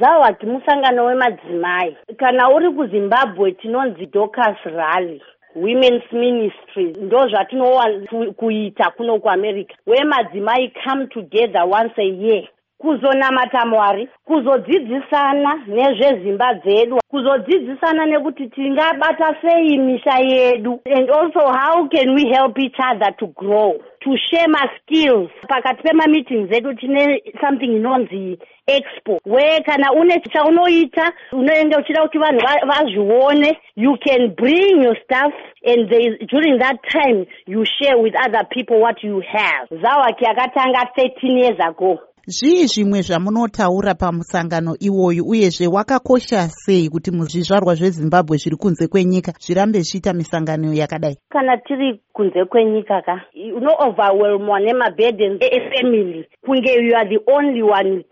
zawaki musangano wemadzimai kana uri kuzimbabwe tinonzi docas rally women's ministry ndo zvatinowana kuita kuno kuamerica wemadzimai come together once a year kuzonamata mwari kuzodzidzisana nezvezimba dzedu kuzodzidzisana nekuti tingabata sei misha yedu. And also how can we help each other to grow? To share maskills pakati pemameetings edu tine something inonzi expo where kana une chaunoita unenge uchida kuti vanhu vazvione you can bring your stuff and they, during that time you share with other people what you have. Zawaki akatanga 13 years ago zvii zvimwe zvamunotaura pamusangano iwoyu uyezve wakakosha sei kuti muzvizvarwa zvezimbabwe zviri kunze kwenyika zvirambe zvichiita misangano yakadai? Kana tiri kunze kwenyika ka unooverwhelmwa nemaburdens efamily kunge you are the only one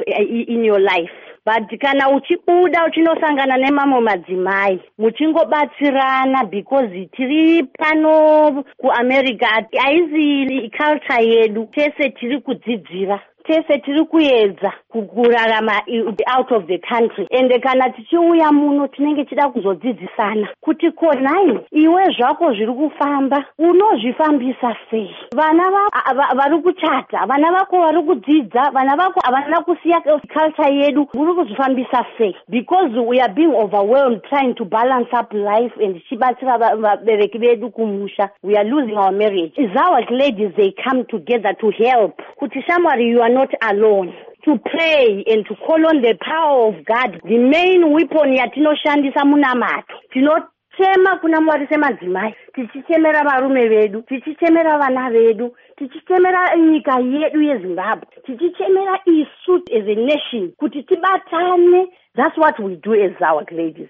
in your life. But kana uchibuda uchinosangana nemamwe madzimai muchingobatsirana because tiri pano kuamerica haisi culture yedu tese tiri kudzidzira tese tiri kuedza kurarama out of the country. Ende kana tichiuya muno tinenge chida kuzodzidzisana kuti konai iwe zvako zviri kufamba unozvifambisa sei? Vana vako vari kuchata vana vako vari kudzidza vana vako havana kusiya culture yedu. Uri kuzvifambisa sei? Because we are being overwhelmed trying to balance up life and tichibatsira vabereki vedu kumusha. We are losing our marriage. Zawak ladies they come together to help. Kuti shamwari you are not alone. To pray and to call on the power of god the main weapon yatinoshandisa munamato tinochema kuna mwari semadzimai tichichemera varume vedu tichichemera vana vedu tichichemera nyika yedu yezimbabwe tichichemera isu as a nation kuti tibatane. That's what we do as our ladies